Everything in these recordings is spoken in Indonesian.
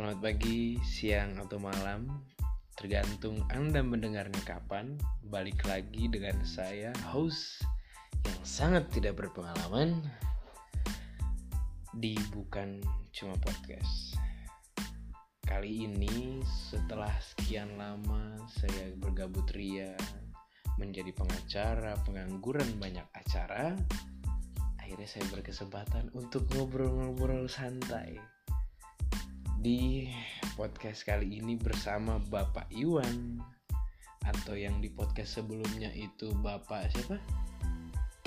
Selamat pagi, siang, atau malam. Tergantung Anda mendengarnya kapan. Balik lagi dengan saya, host Yang sangat tidak berpengalaman. Di Bukan Cuma Podcast. Kali ini setelah sekian lama saya bergabut ria Menjadi pengacara, pengangguran banyak acara Akhirnya saya berkesempatan untuk ngobrol-ngobrol santai di podcast kali ini bersama Bapak Iwan atau yang di podcast sebelumnya itu Bapak siapa?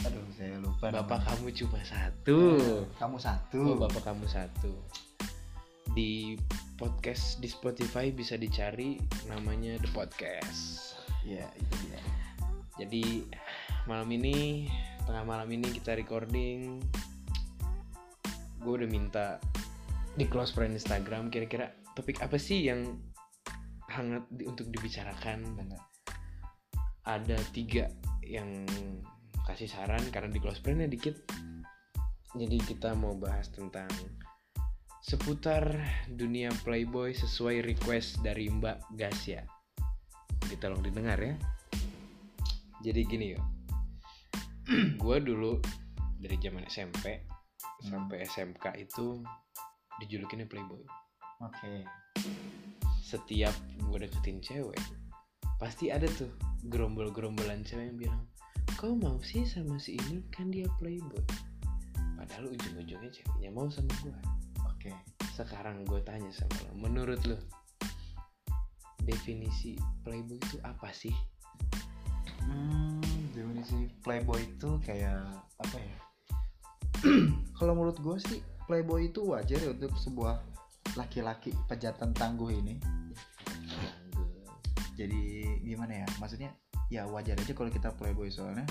Aduh, saya lupa. Bapak namanya. kamu cuma satu. Eh, kamu satu. Oh, Bapak kamu satu. Di podcast di Spotify bisa dicari namanya The Podcast. Iya, itu dia. Jadi malam ini tengah malam ini kita recording. Gue udah minta di close friend Instagram kira-kira topik apa sih yang hangat di- untuk dibicarakan? Benar. ada tiga yang kasih saran karena di close friendnya dikit. Jadi kita mau bahas tentang seputar dunia playboy sesuai request dari Mbak Gasya. Jadi tolong didengar ya. Jadi gini yuk. Gue dulu dari zaman SMP sampai SMK itu dijulukinnya playboy Oke. setiap gue deketin cewek pasti ada tuh gerombol-gerombolan cewek yang bilang kau mau sih sama si ini kan dia playboy padahal ujung-ujungnya ceweknya mau sama gue Oke. sekarang gue tanya sama lo menurut lo definisi playboy itu apa sih Hmm, definisi playboy itu kayak apa ya? Kalau menurut gue sih playboy itu wajar ya untuk sebuah laki-laki pejantan tangguh ini. Jadi gimana ya? Maksudnya ya wajar aja kalau kita playboy soalnya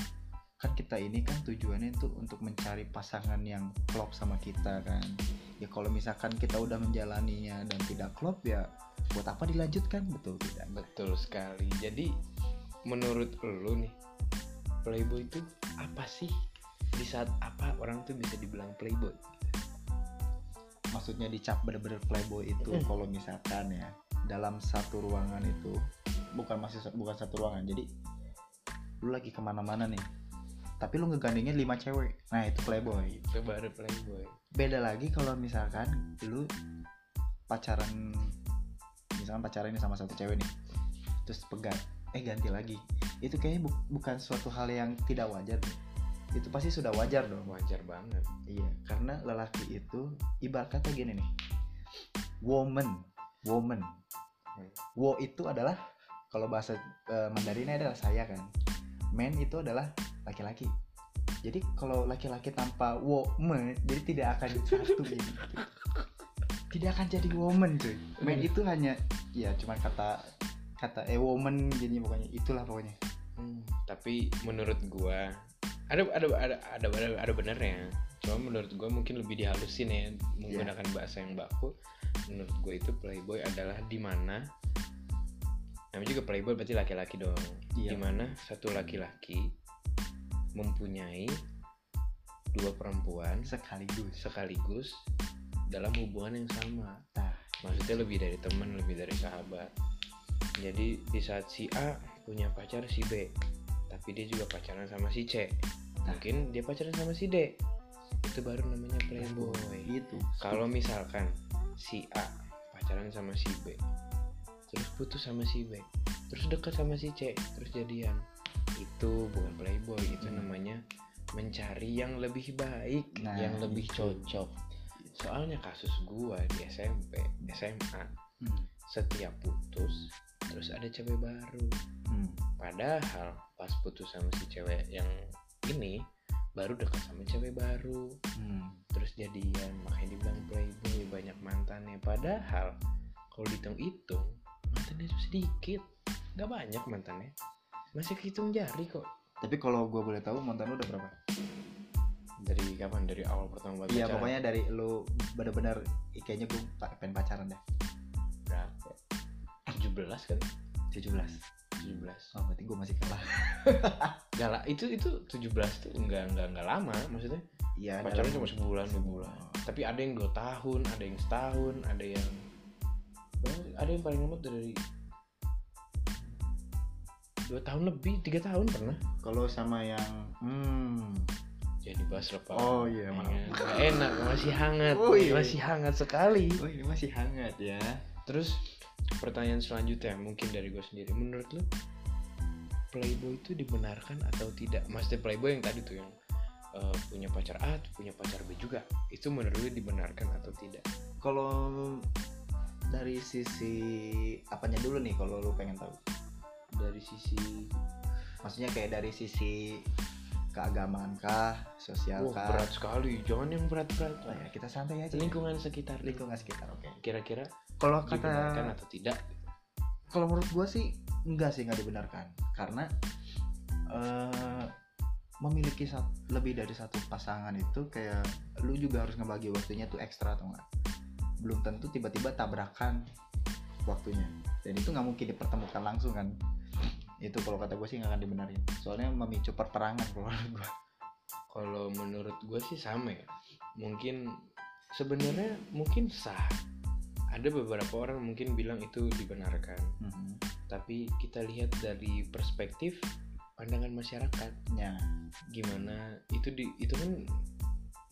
kan kita ini kan tujuannya itu untuk mencari pasangan yang klop sama kita kan. Ya kalau misalkan kita udah menjalaninya dan tidak klop ya buat apa dilanjutkan betul tidak? betul sekali jadi menurut lo nih playboy itu apa sih di saat apa orang tuh bisa dibilang playboy maksudnya dicap bener-bener playboy itu Mm. kalau misalkan ya dalam satu ruangan itu bukan masih bukan satu ruangan jadi lu lagi ke mana-mana nih tapi lu ngegandengin lima cewek nah itu playboy itu baru playboy beda lagi kalau misalkan lu pacaran misalkan pacaran ini sama satu cewek nih terus pegat eh ganti lagi itu kayaknya bu- bukan suatu hal yang tidak wajar. Itu pasti sudah wajar dong wajar banget Iya, karena lelaki itu ibarat kata gini nih. Woman, woman. Hmm. Wo itu adalah kalau bahasa eh, Mandarinnya adalah saya kan. Man itu adalah laki-laki. Jadi kalau laki-laki tanpa woman, jadi tidak akan disatuin. gitu. Tidak akan jadi woman, cuy. Man Hmm. itu hanya ya cuman kata kata eh woman jadi pokoknya itulah pokoknya. Hmm, tapi menurut gua ada ada ada ada ada, ada benernya cuma menurut gua mungkin lebih dihalusin ya menggunakan bahasa yang baku. Menurut gua itu playboy adalah di mana namanya juga playboy berarti laki-laki dong. Iya. di mana satu laki-laki mempunyai dua perempuan Sekaligus. sekaligus dalam hubungan yang sama. Nah, maksudnya lebih dari teman lebih dari sahabat. Jadi di saat si A punya pacar si B tapi dia juga pacaran sama si C mungkin dia pacaran sama si D itu baru namanya playboy itu. kalau misalkan si A pacaran sama si B terus putus sama si B terus dekat sama si C terus jadian itu bukan playboy itu Hmm. namanya mencari yang lebih baik Nah, yang lebih itu. cocok soalnya kasus gua di SMP SMA Hmm. setiap putus terus ada cewek baru Hmm. padahal pas putus sama si cewek yang ini baru dekat sama cewek baru. Hmm. terus jadian makanya dibilang playboy banyak mantannya. Padahal kalau dihitung-hitung mantannya cuma sedikit. Nggak banyak mantannya. Masih kehitung jari kok. Tapi kalau gue boleh tahu mantan lu udah berapa? dari kapan? Dari awal pertama Iya pacaran? pokoknya dari lu bener-bener ih, kayaknya gue pengen pacaran deh. berapa 17 kan? 17 17 Oh berarti gue masih kalah. Gak lah, itu itu 17 tuh enggak enggak enggak lama maksudnya. Iya Pacaran cuma sebulan dua bulan. Tapi ada yang dua tahun, ada yang setahun, ada yang ada yang paling lama dari dua tahun lebih tiga tahun pernah kalau sama yang hmm jadi bahas lepas Oh, iya, Ya maaf. Nggak enak masih hangat Oh, iya. masih hangat sekali oh ini masih hangat ya terus pertanyaan selanjutnya mungkin dari gue sendiri. Menurut lu playboy itu dibenarkan atau tidak? Maksudnya playboy yang tadi tuh yang eh, punya pacar A punya pacar B juga itu menurut lu dibenarkan atau tidak? Kalau dari sisi apanya dulu nih kalau lu pengen tahu? Dari sisi maksudnya kayak dari sisi keagamaan kah sosial wah kah? berat sekali. Jangan yang berat-berat Oh, ya, kita santai aja. Lingkungan sekitar. Lingkungan sekitar oke. Kira-kira kalau dibenarkan kata atau tidak kalau menurut gua sih enggak sih nggak dibenarkan. Karena eh, memiliki sat- lebih dari satu pasangan itu kayak lu juga harus ngebagi waktunya tuh ekstra atau enggak. Belum tentu tiba-tiba tabrakan waktunya. Dan itu nggak mungkin dipertemukan langsung kan. Itu kalau kata gue sih nggak akan dibenarin. Soalnya memicu perperangan kalau gue kalau menurut gue sih sama ya. Mungkin sebenarnya mungkin sah ada beberapa orang mungkin bilang itu dibenarkan Mhm. tapi kita lihat dari perspektif pandangan masyarakat ya gimana itu di itu kan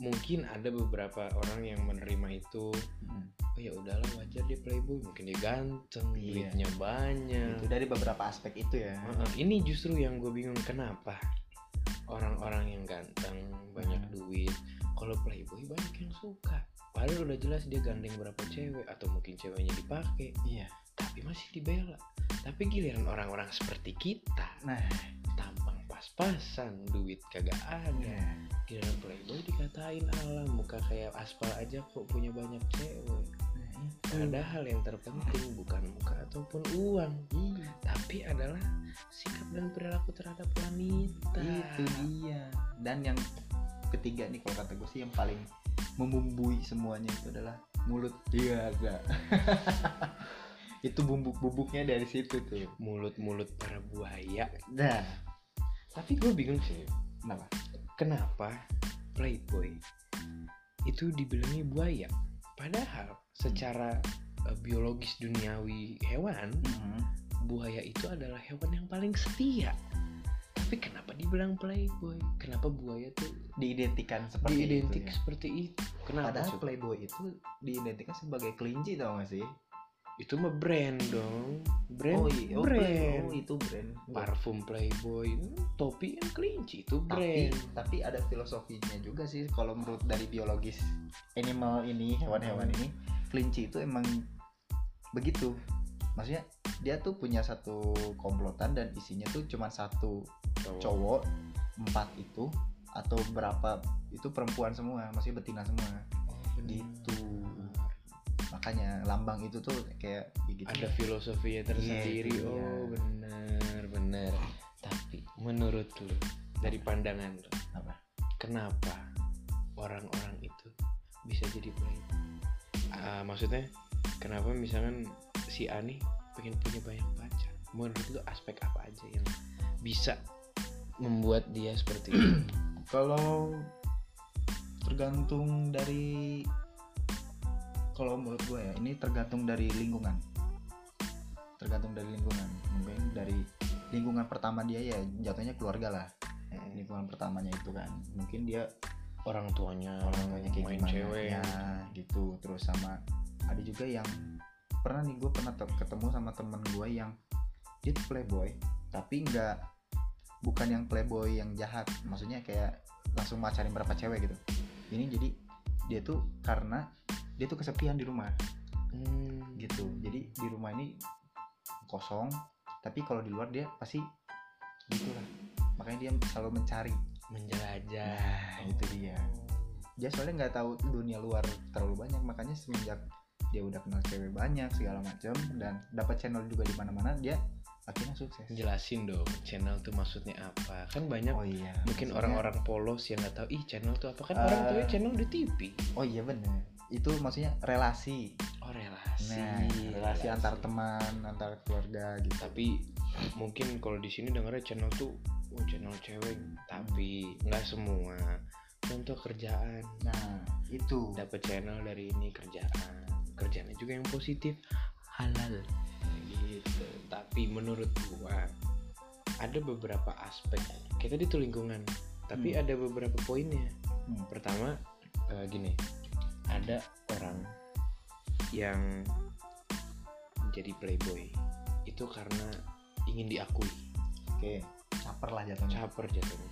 mungkin ada beberapa orang yang menerima itu Mhm. oh ya udahlah wajar dia playboy mungkin dia ganteng Iya. duitnya banyak itu dari beberapa aspek itu ya ini justru yang gue bingung kenapa orang-orang yang ganteng banyak Hmm. duit kalau playboy banyak yang suka padahal udah jelas dia gandeng berapa cewek atau mungkin ceweknya dipakai iya. Tapi masih dibela. Tapi giliran orang-orang seperti kita nah. tampang pas-pasan duit kagak ada. Ya. giliran playboy dikatain alam muka kayak aspal aja kok punya banyak cewek. Nah, itu. padahal yang terpenting bukan muka ataupun uang. Iya. tapi adalah sikap dan perilaku terhadap wanita. Itu dia. Dan yang ketiga nih kalau kata gue sih yang paling membumbui semuanya. Itu adalah mulut. Iya enggak itu bubuk-bubuknya dari situ tuh. Mulut-mulut para buaya nah. Tapi gue bingung sih. Kenapa? Kenapa playboy itu dibilangnya buaya? Padahal secara eh, biologis duniawi hewan buaya itu adalah hewan yang paling setia tapi kenapa dibilang playboy? Kenapa buaya tuh diidentikan seperti diidentik itu ya. seperti itu? Kenapa padahal coba? playboy itu diidentikan sebagai kelinci tau gak sih? Itu mah brand dong. Brand oh iya oh, brand. oh, itu brand. Parfum playboy. Topi yang kelinci itu tapi brand. tapi ada filosofinya juga sih kalau menurut dari biologis animal ini hewan-hewan Hmm. ini kelinci itu emang begitu. Maksudnya dia tuh punya satu komplotan dan isinya tuh cuma satu cowok. Empat itu atau berapa itu perempuan semua masih betina semua. Oh, bener. gitu. Makanya lambang itu tuh kayak gitu. Ada filosofinya tersendiri. Iya, dia. oh benar benar. Tapi menurut lu dari pandangan lu apa? kenapa orang-orang itu bisa jadi playboy Ah, maksudnya kenapa misalkan si Ani pengen punya banyak pacar? Menurut lu aspek apa aja yang bisa membuat dia seperti itu? Kalau tergantung dari kalau menurut gue ya ini tergantung dari lingkungan. Tergantung dari lingkungan. Mungkin dari lingkungan pertama dia ya jatuhnya keluarga lah. Lingkungan pertamanya itu kan. Mungkin dia orang tuanya orang tuanya kayak main gimana. cewek. Ya, gitu. Terus sama ada juga yang pernah nih gue pernah te- ketemu sama temen gue yang dia tuh playboy tapi nggak bukan yang playboy yang jahat. Maksudnya kayak langsung macarin berapa cewek gitu. Ini jadi dia tuh karena dia tuh kesepian di rumah. Hmm, gitu. Jadi di rumah ini kosong tapi kalau di luar dia pasti gitulah. Makanya dia selalu mencari. Menjelajah. Nah, itu dia. dia soalnya nggak tahu dunia luar terlalu banyak makanya semenjak dia udah kenal cewek banyak segala macam dan dapat channel juga di mana-mana dia akhirnya sukses. Jelasin dong channel tuh maksudnya apa? Kan banyak oh iya mungkin maksudnya- orang-orang polos yang nggak tahu ih channel tuh apa? Kan Eh, orang tuh channel di TV oh iya bener. Itu maksudnya relasi. Oh relasi. Nah relasi antar teman antar keluarga gitu. Tapi mungkin kalau di sini dengarnya channel tuh oh channel cewek. Tapi nggak semua. Contoh kerjaan. Nah itu. Dapat channel dari ini kerjaan. Kerjaannya juga yang positif. Halal menurut gua ada beberapa aspek. Kita di lingkungan tapi Hmm. ada beberapa poinnya. Hmm. pertama eh, gini ada orang yang jadi playboy. Itu karena ingin diakui. Oke caper lah jatuhnya. Caper jatuhnya.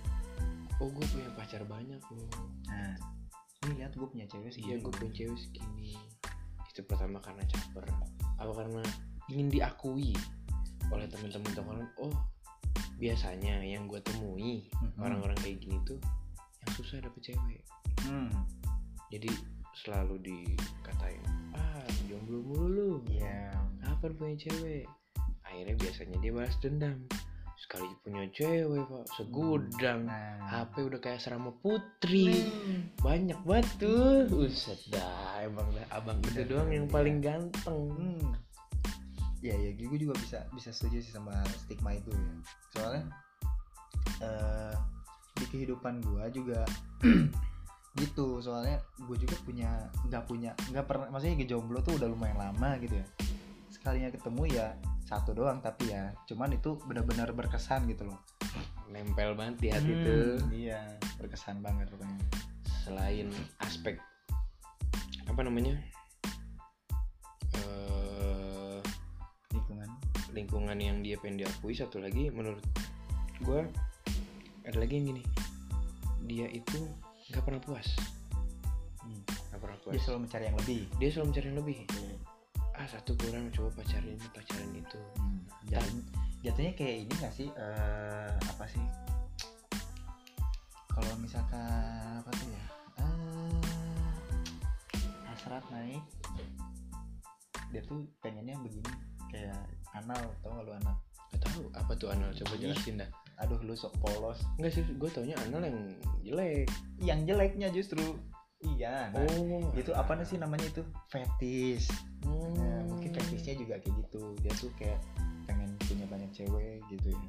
Oh gue punya pacar banyak loh nah ini lihat gue punya cewek sih iya gue punya cewek segini. Itu pertama karena caper. Apa karena ingin diakui oleh teman-teman teman oh biasanya yang gue temui orang-orang kayak gini tuh yang susah dapet cewek. Hmm. jadi selalu dikatain ah jomblo mulu lu. Iya. Kapan punya cewek. Akhirnya biasanya dia balas dendam. Sekali punya cewek pak. Segudang. Nah. HP udah kayak serama putri. Banyak banget tuh. Uset dah emang dah abang itu doang yang iya. paling ganteng. Hmm. Ya ya, gue juga bisa bisa setuju sih sama stigma itu ya. Soalnya eh di kehidupan gue juga gitu. Soalnya gue juga punya nggak punya nggak pernah maksudnya jomblo tuh udah lumayan lama gitu ya. Sekalinya ketemu ya satu doang tapi ya cuman itu benar-benar berkesan gitu loh. nempel banget di hati Hmm, tuh Iya, berkesan banget pokoknya. selain aspek apa namanya Lingkungan. yang dia pengen diakui. Satu lagi menurut gue ada lagi yang gini. Dia itu nggak pernah puas. Hmm. pernah puas. Dia selalu mencari yang lebih. dia selalu mencari yang lebih. Ah satu kurang coba pacarin ini pacarin itu. Hmm, jatuh- jatuhnya kayak ini gak sih? Eh, apa sih? Kalau misalkan apa tuh ya? Eh, hasrat naik. Dia tuh pengennya begini kayak anal tau gak lu anal? Gak tahu apa tuh anal? Coba Ih. jelasin dah. Aduh lu sok polos. Enggak sih gue taunya anal yang jelek. Yang jeleknya justru. Iya nah, oh. itu apa sih namanya itu? Fetish. Hmm. Nah, mungkin fetishnya juga kayak gitu. Dia tuh kayak pengen punya banyak cewek gitu ya.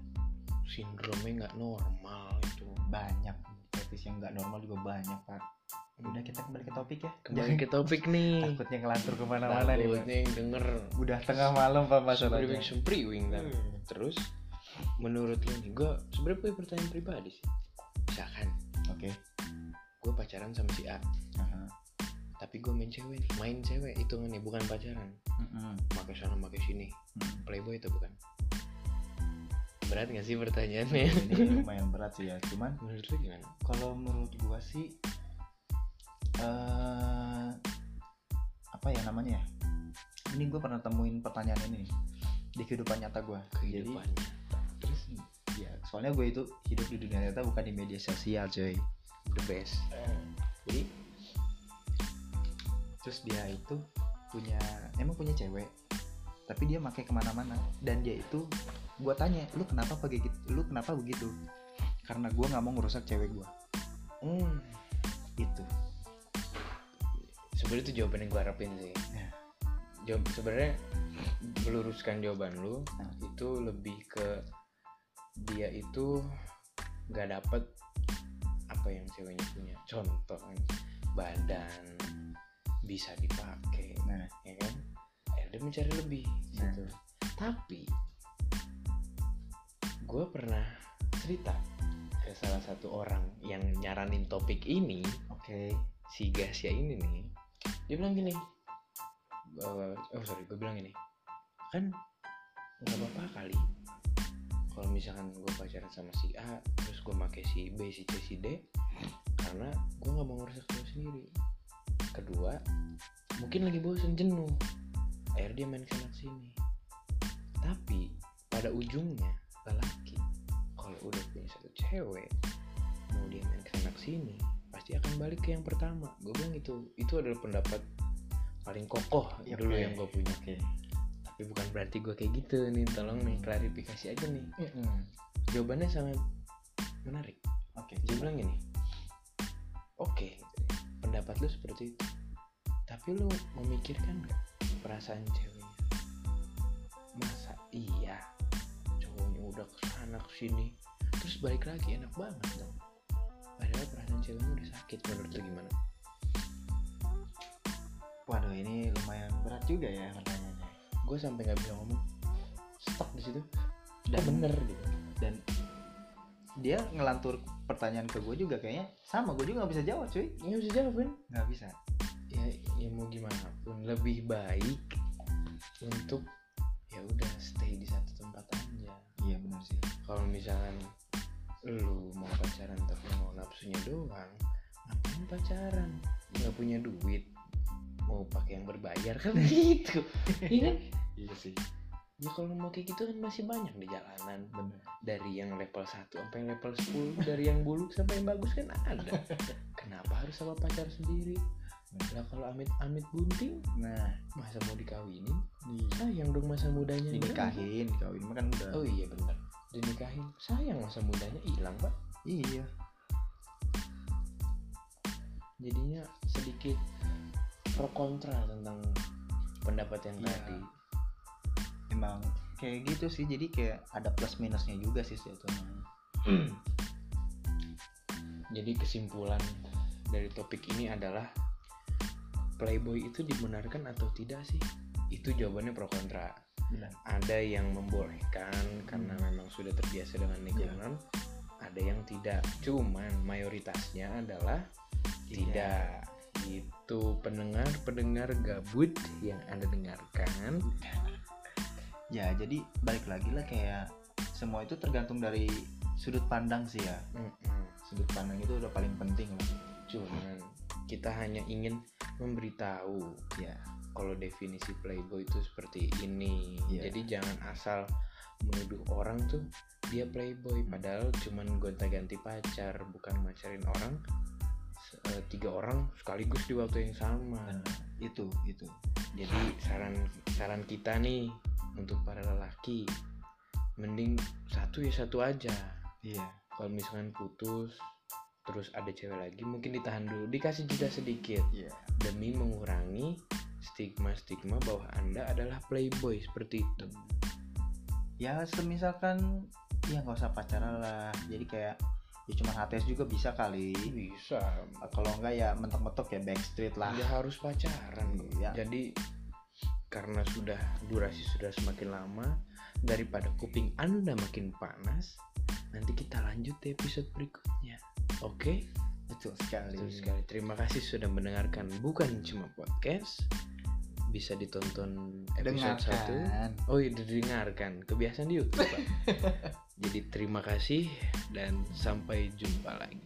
Sindromnya nggak normal itu. Banyak. Fetish yang nggak normal juga banyak pak udah kita kembali ke topik ya. Kembali ke topik nih. Takutnya ngelantur ke mana-mana nih takutnya denger. Udah tengah malam pak masalahnya sempriwing sempriwing kan Hmm. terus menurut lu nih gue sebenarnya punya pertanyaan pribadi sih. Misalkan oke. gue pacaran sama si A. Aha. tapi gue main cewek nih main cewek hitungannya bukan pacaran. Mm-mm. pakai sana pakai sini. Hmm. playboy itu bukan? Berat gak sih pertanyaannya? Ini lumayan berat sih ya cuman menurut lu gimana? kalau menurut gua sih eh apa ya namanya ya? Ini gue pernah temuin pertanyaan ini di kehidupan nyata gue jadi kehidupannya terus ya soalnya gue itu hidup di dunia nyata bukan di media sosial coy. The best. Jadi terus dia itu punya emang punya cewek tapi dia pakai ke mana-mana. Dan dia itu gua tanya lu kenapa begitu lu kenapa begitu? Karena gua nggak mau ngerusak cewek gua. Hmm. itu sebenarnya itu jawaban yang gue harapin sih. Jawab sebenarnya meluruskan jawaban lu Nah. itu lebih ke dia itu nggak dapet apa yang ceweknya punya. Contoh badan bisa dipakai nah. ya kan? Akhirnya dia mencari lebih Nah. gitu. Tapi gue pernah cerita ke salah satu orang yang nyaranin topik ini oke. si Gasya ini nih dia bilang gini eh, oh sorry gue bilang gini kan nggak apa-apa kali. Kalau misalkan gue pacaran sama si A terus gue pakai si B si C si D karena gue nggak mau ngerusak gue sendiri. Kedua mungkin lagi bosen jenuh. Akhirnya dia main sana sini. Tapi pada ujungnya lelaki kalau udah punya satu cewek mau dia main ke sana sini pasti akan balik ke yang pertama. Gue bilang gitu itu adalah pendapat paling kokoh Ya, dulu yang gue punya. oke. Tapi bukan berarti gue kayak gitu. Nih tolong nih klarifikasi aja nih. Mm-mm. jawabannya sangat menarik. Oke. Dia bilang gini oke pendapat lu seperti itu. Tapi lu memikirkan nggak perasaan ceweknya? Masa iya? Cowoknya udah ke sana ke sini terus balik lagi enak banget dong padahal perasaan ceweknya udah sakit menurut lu gimana? Waduh ini lumayan berat juga ya pertanyaannya. Gue sampai nggak bisa ngomong. Stuck di situ. Dan- dan bener gitu? dan dia ngelantur pertanyaan ke gue juga kayaknya sama gue juga nggak bisa jawab cuy. Nggak bisa jawab kan nggak bisa. Ya ya mau gimana pun lebih baik untuk ya udah stay di satu tempat aja. Iya benar sih. Kalau misalkan lu mau pacaran tapi mau nafsunya doang ngapain pacaran? Nggak punya duit mau pakai yang berbayar kan gitu. Iya kan? Iya sih. Ya kalau mau kayak gitu kan masih banyak di jalanan. Benar dari yang level 1 sampai yang level 10 dari yang buluk sampai yang bagus kan ada. Kenapa harus sama pacar sendiri? Lah kalau amit-amit bunting nah masa mau dikawinin? Sayang dong masa mudanya. Dinikahin kawin mah kan udah. Oh iya benar dinikahin. Sayang masa mudanya hilang pak. Iya. Jadinya sedikit pro kontra tentang pendapat yang Iya. tadi. Emang kayak gitu sih jadi kayak ada plus minusnya juga sih sebetulnya. Jadi kesimpulan dari topik ini adalah playboy itu dibenarkan atau tidak sih? Itu jawabannya pro kontra benar. Ada yang membolehkan karena Hmm. memang sudah terbiasa dengan lingkungan ada yang tidak. Cuman mayoritasnya adalah tidak. Itu pendengar pendengar gabut yang anda dengarkan. Ya jadi balik lagi lah kayak semua itu tergantung dari sudut pandang sih ya. Mm-mm. sudut pandang itu udah paling penting lah. Cuman kita hanya ingin memberitahu ya kalau definisi playboy itu seperti ini. Iya. jadi jangan asal menuduh orang tuh dia playboy padahal cuman gonta-ganti pacar bukan macarin orang eh, tiga orang sekaligus di waktu yang sama. Benar itu itu. Jadi saran saran kita nih untuk para lelaki mending satu ya satu aja. Iya. Kalau misalkan putus terus ada cewek lagi mungkin ditahan dulu dikasih jeda sedikit. Iya. Demi mengurangi stigma-stigma bahwa anda adalah playboy seperti itu. Ya semisalkan ya nggak usah pacaran lah. Jadi kayak ya cuma HTS juga bisa kali. Bisa. Kalau enggak ya mentok-mentok ya backstreet lah. Nggak harus pacaran. Iya. jadi karena sudah durasi sudah semakin lama daripada kuping anda makin panas nanti kita lanjut di episode berikutnya Oke, betul sekali. Betul sekali. Terima kasih sudah mendengarkan bukan cuma podcast. Bisa ditonton episode dengarkan. 1. Oh, iya didengarkan. Kebiasaan di YouTube, Pak. Jadi terima kasih dan sampai jumpa lagi.